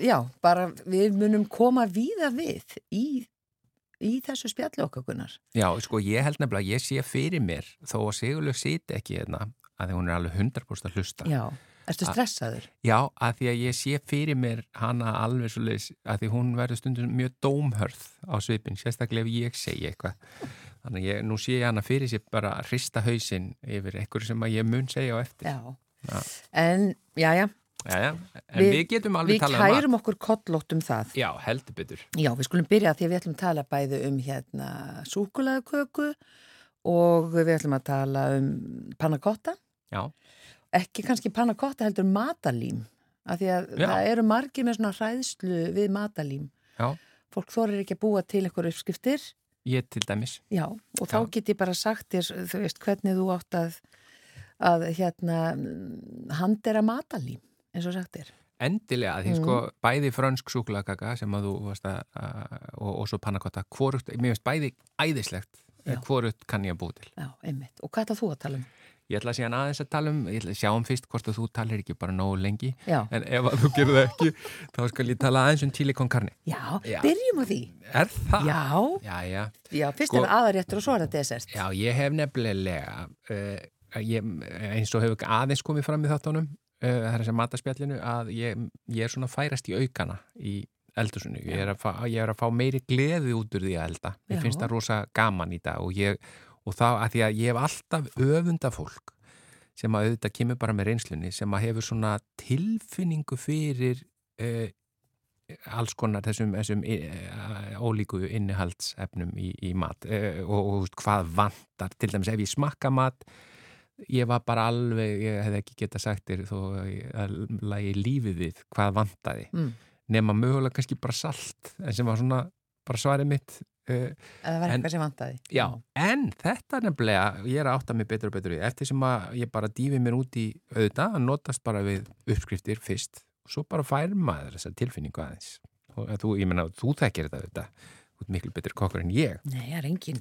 já, bara við munum koma víða við í, í þessu spjalli okkar Gunnar Já, sko, ég held nefnilega að ég sé fyrir mér þó að Sigurlaug siti ekki hérna að því hún er alveg 100% að hlusta. Já, ertu stressaður? Já, að því að ég sé fyrir mér hana alveg svo leis að því hún verður stundum mjög dómhörð á svipin, sérstaklega ef ég segi eitthvað. Þannig að ég, nú sé ég hana fyrir sér bara að hrista hausinn yfir eitthvað sem að ég mun segja á eftir. Já. Já. En, já, já, Jæja, en við, getum alveg við talað um kærum okkur kollótt um það. Já, heldur betur. Já, við skulum byrja því að við ætlum að tala bæði um hérna súkulaðuköku og við ætlum að tala um pannakotta. Já, Ekki kannski pannakotta heldur matalím. Af því að Já. það eru margir með svona hræðslu við matalím. já, Fólk þorir ekki að búa til einhver uppskriftir. ég til dæmis. Já, og þá Já. get ég bara sagt þér, þú veist, hvernig þú átt að, að hérna, handera matalím, eins og sagt þér. Endilega, því Mm. sko bæði frönsk súkulagaka sem að þú varst að, að og, og svo pannakotta, hvorugt, mér finnst bæði æðislegt, Já. hvorugt kann ég að búi til. Já, einmitt. Og hvað ætlað þú að tala um? Ég ætla síðan aðeins að tala um, ég ætla að sjá um fyrst hvort að þú talir ekki bara nógu lengi, Já, en ef að þú gerir það ekki, <laughs> þá skal ég tala aðeins um carne. já, Já. byrjum á því. Er það? Já, Já, já. já, fyrst Sko- er það aðaréttur og svo er það desert. Já, ég hef nefnilega, uh, ég, eins og hefur aðeins komið fram í þáttunum, uh, það er sem mataspjallinu, að ég, ég er svona að færast í aukana í eldursunni. Ég er, að fá, ég er að fá meiri gleði út úr því að elda. Ég finnst það rosa gaman í dag og, ég, og þá að því að ég hef alltaf öfunda fólk sem að auðvitað kemur bara með reynslunni sem að hefur svona tilfinningu fyrir uh, alls konar þessum, þessum uh, ólíku innihaldsefnum í, í mat uh, og, og hvað vantar til dæmis ef ég smakka mat ég var bara alveg, ég hef ekki geta sagt þér þó að lagi lífið við hvað vantaði Mm. nema mögulega kannski bara salt en sem var svona bara svarið mitt uh, Eða það var En- eitthvað sem vantaði. Já, en þetta nefnilega, ég er að átta mig betur og betur í, eftir sem að ég bara dýfi mér út í auðvitað, að notast bara við uppskriftir fyrst og svo bara fær maður þessa tilfinningu aðeins. Og að þú, ég menna, þú þekkir þetta auðvitað, ert miklu betur kokkur en ég. Nei, það er engin,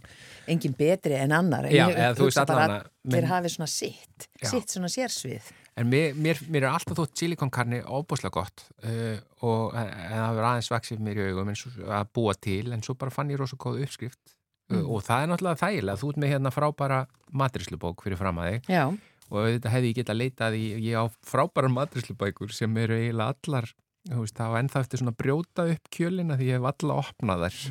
engin betri en annar. En Já, ég eða þú veist allan að að- Þeir hafi svona sitt, Já. sitt svona sérsvið. En mér, mér, mér er alltaf þótt silikonkarni óbúslega gott uh, og en það verður aðeins vaksið mér í augum svo, að búa til en svo bara fann ég rosa góð uppskrift uh, og það er náttúrulega þægilega, þú ert með hérna frábæra matrislubók fyrir fram að þig Já, og auðvitað hefði ég getað leitað í, ég á frábæra maturislubækur sem eru eiginlega allar, veist, það var ennþá eftir svona brjóta upp kjölina því ég hef alla opnað þær.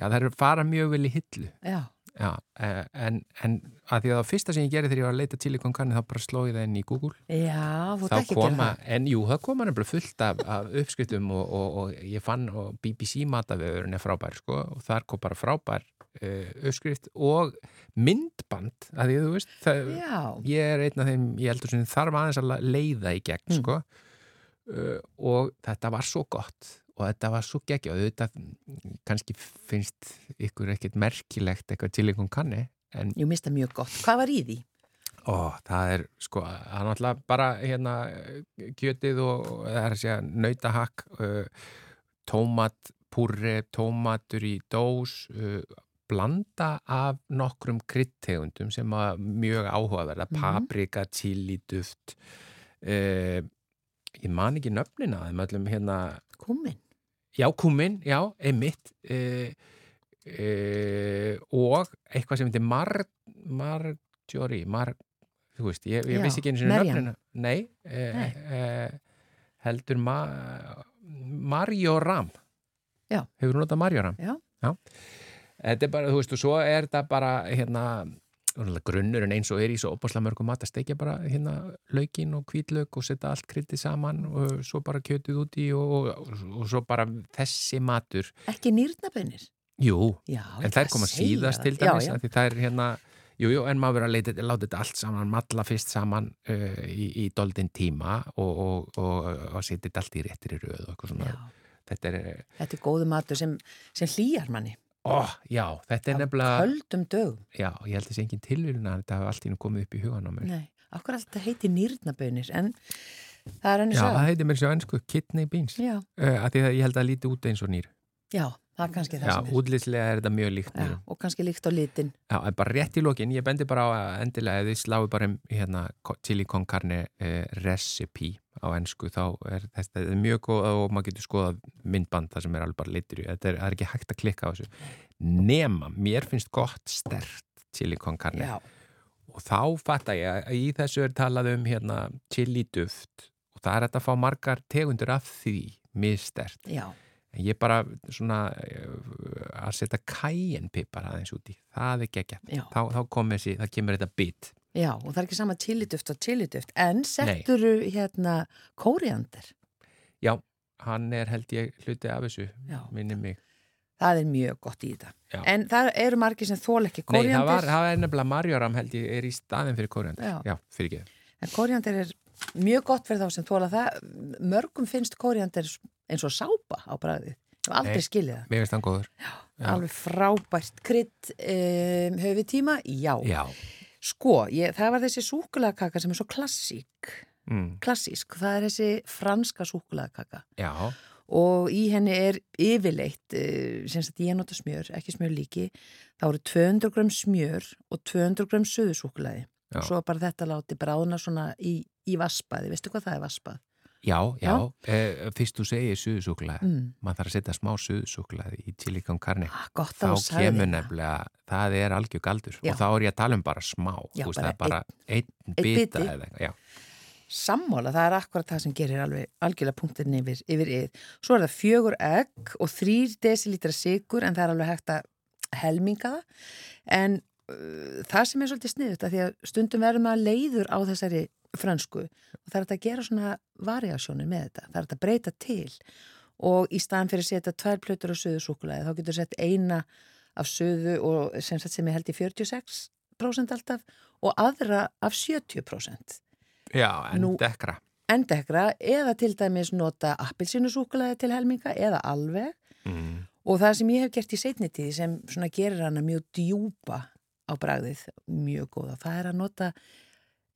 Já, það eru fara mjög vel í hillu. já, Já, eh, en, en að því að það fyrsta sem ég gerði þegar ég var að leita tílikonkarni þá bara sló ég það inn í Google. já, Þá koma, en jú, það koma nefnilega fullt af, af uppskriftum og, og, og ég fann BBC matavegurinn er frábær, sko, og þar kom bara frábær uh, uppskrift og myndband, að því að þú veist, það, Já, ég er einn af þeim ég heldur sem þarf aðeins að leiða í gegn Mm. sko uh, og þetta var svo gott og þetta var svo geggja og þetta kannski finnst ykkur ekkert merkilegt eitthvað til einhvern kanni en jú mista mjög gott. Hvað var í því? ó, það er sko, það er náttúrulega bara hérna kjötið og það er að segja nautahakk uh, tómat, púrri, tómatur í dós, uh, blanda af nokkrum kryddtegundum sem að mjög áhugaverða, Mhm. paprika, chili, duft, uh, ég man ekki nöfnina þeim öllum hérna, Kúmin. já, kúmin, já, einmitt, uh, uh, og eitthvað sem heitir mar, marjorie, mar, þú veist, ég, ég Já, vissi ekki sinni Maryam. nöfnina. Nei, uh, Nei. Heldur ma Marjoram. Já. Hefur þú notað Marjoram? Já. Þetta er bara, þú veist, og svo er þetta bara, hérna, grunnurinn eins og er í svo opaslega mörgum mat að steikja bara hérna laukin og hvítlauk og setja allt kryttið saman og svo bara kjötið út í og, og, og svo bara þessi matur. Ekki nýrnabönir. Jú, Já, en þær koma síðast til dæmis Já, já. það er hérna Jú, jú, en maður verður að láta þetta allt saman, matla fyrst saman uh, í, í doldin tíma og, og, og, og setja þetta allt í réttir í röð og eitthvað svona. Þetta er, Þetta er góðu matur sem, sem hlýjar manni. Ó, já, þetta er nefnilega, Köldum dögum. já, ég held þessi engin tilvílun að þetta hafa allt í nú komið upp í hugan á mér. Nei, okkur alltaf heiti nýrnabönir, en það er henni Já, svo. það heitir mér svo ennsku kidney beans, Já, uh, að því að ég held að það líti út eins og nýr. já, það er kannski það Já, sem er. útlýslega er þetta mjög líkt Já, og kannski líkt á litin. Já, en bara rétt í lokin, ég bendi bara á að endilega ef þið sláu bara um hérna, ko- chili con carne eh, recipe á ennsku, þá er þetta er mjög góð og maður getur skoðað myndband það sem er alveg bara litur í, þetta er, er ekki hægt að klikka á þessu. Nema, mér finnst gott stert chili con carne Já, og þá fatta ég að í þessu er talað um hérna chili duft og það er að fá margar tegundur af því mistert. já, ég bara svona eh, að setja kæjenpipar aðeins út í, það er geggjart. Þá, þá kom þessi, það kemur þetta bit. Já, og það er ekki sama chiliduft og chiliduft, en setturu hérna kóriander. Já, hann er held ég hluti af þessu, minni mig. Það er mjög gott í þetta. Já. En það eru margir sem þól ekki Nei, það, var, það er nefnilega Marjoram held ég er í staðin fyrir kóriandur. Já. Já, fyrir ekki. En kóriander er mjög gott fyrir þá sem þóla það. Mörgum finnst kóriander eins og sápa á bræðið. Hef aldrei skilið það. Mér finnst hann góður. Já. Alveg frábært krydd um, höfum við tíma? Já. Já. Sko, ég, það var þessi súkulagakaka sem er svo klassík. Mm. Klassísk. Það er þessi franska súkulagakaka. Já. og í henni er yfirleitt uh, sem sagt ég nota smjör, ekki smjör líki þá eru 200 gram smjör og 200 gram suðusúkulaði Já. og svo bara þetta láti bráðna svona í, í vaspaði, veistu hvað það er vaspað? Já, já. Já. Eh, fyrst þú segir suðusúkulega, Mm. maður þarf að setja smá suðusúkulega í carne. Ah, Þá kemur nefnilega, það er algjör galdur Já. og þá er ég að tala um bara smá, Já, veist, bara það er bara einn, einn bita biti. eða. Sammála, það er akkurat það sem gerir alveg algjörlega punktin yfir, yfir yfir. Svo er það fjögur egg og þrýr desilítra sigur en það er alveg hægt að helminga það. En uh, það sem er svolítið sniðut að því að stundum verðum að leiður á þessari frönsku og það er að gera svona variasjónir með þetta. Það er að breyta til og í staðan fyrir að setja tvær plötur á söðu súkulæði þá getur sett eina af söðu og sem, sem ég held í 46% alltaf og aðra af 70%. Já, en dekra. endekra eða til dæmis nota appilsinusúkulæði til helminga eða alveg Mm. og það sem ég hef gert í seinni tíði sem svona gerir hana mjög djúpa á bragðið, mjög góða það er að nota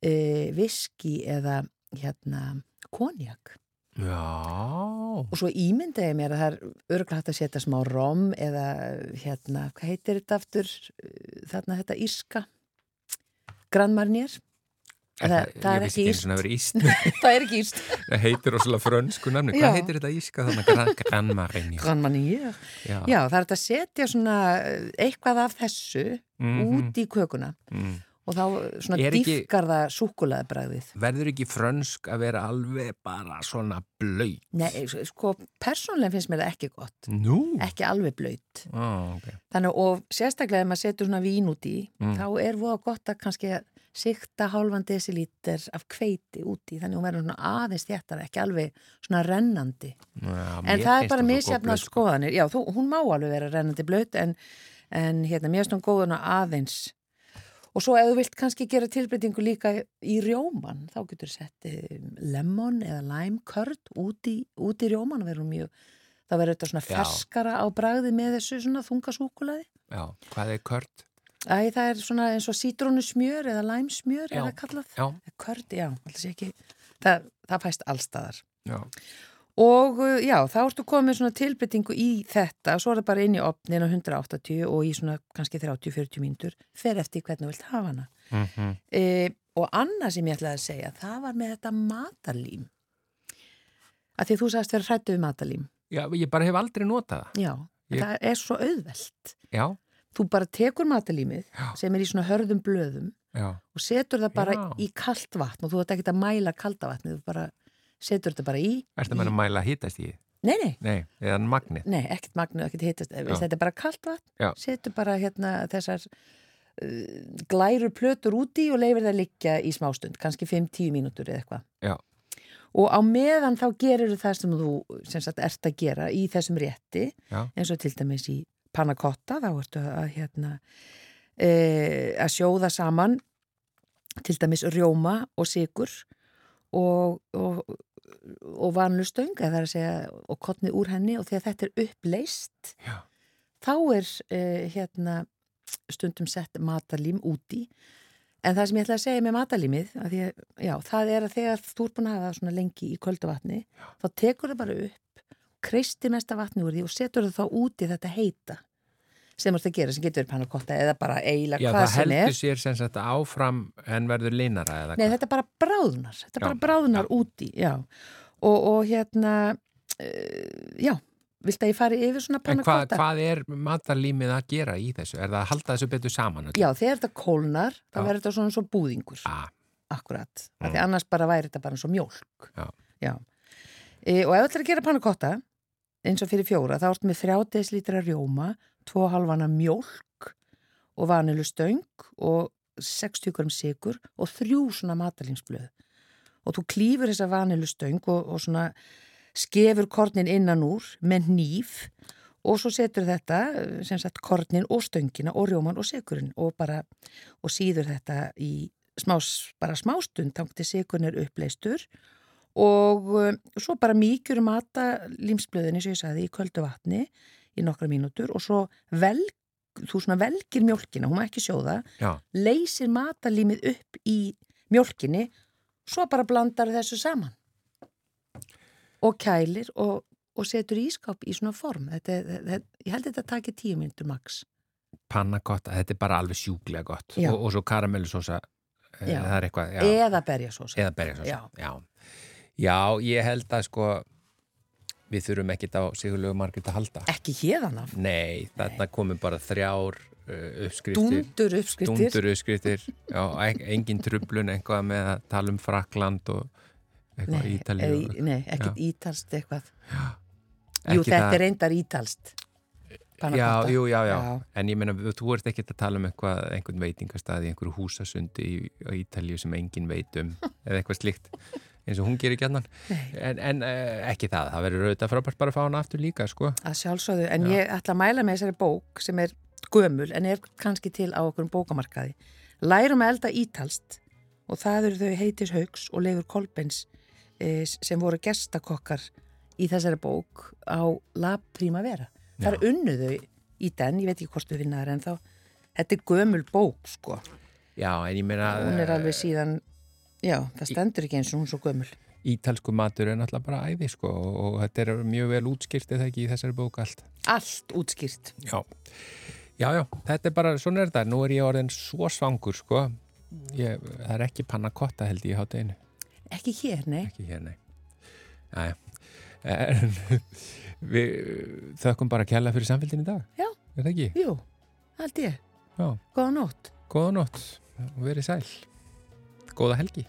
e, viski eða hérna konjak Já, og svo ímynda ég mér að það er örgulega hægt að setja smá rom eða hérna, hvað heitir þetta aftur þarna þetta írska grannmarnir Er það- það er ekki og <laughs> það er ekki írst <laughs> Það heitir rosalega frönsku nafni. Já. Hvað heitir þetta íska þannig? Gran, Granmarinni. grannmarnir Já. Já, það er að setja svona eh, eitthvað af þessu Mhm. út í kökuna Mm. Og þá svona ekki- dýfkar það súkulaðibræðið. Verður ekki frönsk að vera alveg bara svona blöyt? Nei, sko, persónlega finnst mér það ekki gott. Nú? Ekki alveg blöyt. Ó, ok. Þannig og sérstaklega ef maður setur svona vín út í, Mm. þá er voða gott að kannski að sikta hálfan desilíter af kveiti út í, þannig hún verður svona aðeins þéttar, ekki alveg svona rennandi. Já, En það er bara misjafna sko. skoðanir. Já, þú, hún má alveg vera rennandi blöyt en, en hérna, mér finnst hún góðuna aðeins. Og svo ef þú vilt kannski gera tilbreytingu líka í rjóman, þá getur sett eh, lemon eða lime curd út í, út í rjóman mjög, þá verður þetta svona Já. ferskara á bragði með þessu svona þungasúkulaði. Já, hvað er kört? Æ, það er svona eins og sítrónusmjör eða læmsmjör Já. eða kallað. Já, Körd, já, alltaf sé ekki, það, það fæst allstaðar. já. Og uh, já, þá ertu komið svona tilbyttingu í þetta, svo er það bara inn í opnin á 180 og í svona kannski 30-40 mínútur, fer eftir hvernig þú vilt hafa hana. Mhm. E, og annað sem ég ætlaði að segja, það var með þetta matarlím. Að því þú sagðist vera hrættu við matarlím. Já, ég bara hef aldrei notað það. Já, Ég- það er svo auðvelt. Já, Þú bara tekur matarlímið Já. sem er í svona hörðum blöðum já, og setur það bara Já. í kalt vatn og þú ert ekki að mæla kalda vatni, þú bara setur þetta bara í. ertu að menna að mæla hittast í? Nei, nei, Nei, eða magnið. nei, ekkert magnu, ekkert hittast, þetta er bara kalt vatn, setur bara hérna þessar uh, glærur plötur úti og leifir það liggja í smástund, kannski 5-10 mínútur eða eitthvað. Já. Og á meðan þá gerir það sem þú sem sagt ert að gera í þessum rétti, Já. eins og til dæmis í panna cotta, þá ertu að hérna e, að sjóða saman til dæmis rjóma og sigur og, og, og vanlustöng, er og kottnið úr henni og þegar þetta er uppleist Já. þá er e, hérna stundum sett matarlím úti. En það sem ég ætla að segja með því að, já, það er að þegar þú ert búin að hafa það svona lengi í köldu vatni þá tekur það bara upp kreistir mesta vatni úr því og setur það þá úti þetta heita sem ert að gera, sem getur verið pannakotta eða bara eiginlega Já, hvað það sem heldur er sér sem sagt áfram en verður linara eða Nei, hvað? þetta bara bráðnar, þetta Já, bara bráðnar úti, já. Og, og hérna, uh, já, vilt að ég fari yfir svona En hvað, pannakotta? hvað er matarlímið að gera í þessu? Er það að halda þessu betur saman? öllu? Já, þegar þetta kólnar, þá Já. verður þetta svona svo búðingur, Ah, akkurat. Mm. Því annars bara væri þetta bara svo mjólk. Já. E, og ef þetta er að gera pannakotta, eins og fyrir fjóra, þá ertu með 3 desilítra rjóma, 2 halvana mjólk og vanilu stöng og 60 gram sigur og þrjú svona matalínsblöð. Og þú klýfur þessa vanilu stöng og, og svona skefur kornin innan úr með nýf og svo setur þetta, sem sagt, kornin og stöngina og rjóman og sigurinn og bara, og síður þetta í smá, bara smástund, þangt til sigurinn er uppleistur og uh, svo bara mýkjur mata límsblöðinni sem ég sagði í köldu vatni í nokkra mínútur og svo vel, þú svona velgir mjólkina, hún má ekki sjóða, já, leysir matalímið upp í mjólkinni, svo bara blandar þessu saman og kælir og, og setur í ískáp í svona form. Þetta, þetta, ég held að þetta taki tíu mínútur max. pannakotta, þetta er bara alveg sjúklega gott. Og, og svo karamellusósa, eh, Já. það er eitthvað, já. Eða berjasósa. Eða berjasósa, Já. já. Já, ég held að sko, við þurfum ekkit á Sigurlegu Margrét að halda. Ekki hérðan af. Nei, þarna komum bara þrjár uh, uppskriftir. Dúndur uppskriftir. Dúndur uppskriftir, já, e- engin trublun eitthvað með að tala um Frakland og eitthvað Nei, Ítalíu. eða og- í- nei, ekkert ítalst eitthvað. Ekki Jú, þetta er reyndar ítalst. Já, jú, já, já, Já. En ég meina, þú ert ekkert að tala um eitthvað, einhvern veitingastað í einhverju húsasundi í, á Ítalíu sem engin veit um eða eitthvað slíkt, eins og hún gerir gætnan. En, en uh, ekki það, það verður auðvitað frábært bara að fá hana aftur líka, sko. Að sjálfsögðu, en ég ætla að mæla með þessari bók sem er gömul en er kannski til á okkur bókamarkaði. Lærum að elda ítalst og það eru þau Heitis Haugs og Leifur Kolbens eh, sem voru gestakokkar í þessari bók á La Primavera. Það er unnuðu í den, ég veit ekki hvort við vinnaður en þá. Þetta er gömul bók, sko. Já, en ég meina, Hún er alveg síðan, já, það stendur ekki eins og hún er svo gömul. ítalsku matur er náttúrulega bara æði, sko, og, þetta er mjög vel útskýrt eða ekki í þessari bók allt. Allt útskýrt. Já, já, já, þetta er bara, svona er þetta, nú er ég orðin svo svangur, sko. Ég, það er ekki pannakotta held ég í hátteginu. Ekki hér, nei. ekki hér, nei Jæja En <laughs> við þökkum bara að kjalla fyrir samfélgin í dag Já. Er það ekki? Jú, held ég. Já, Góða nótt. góða nótt og verið sæl Góða helgi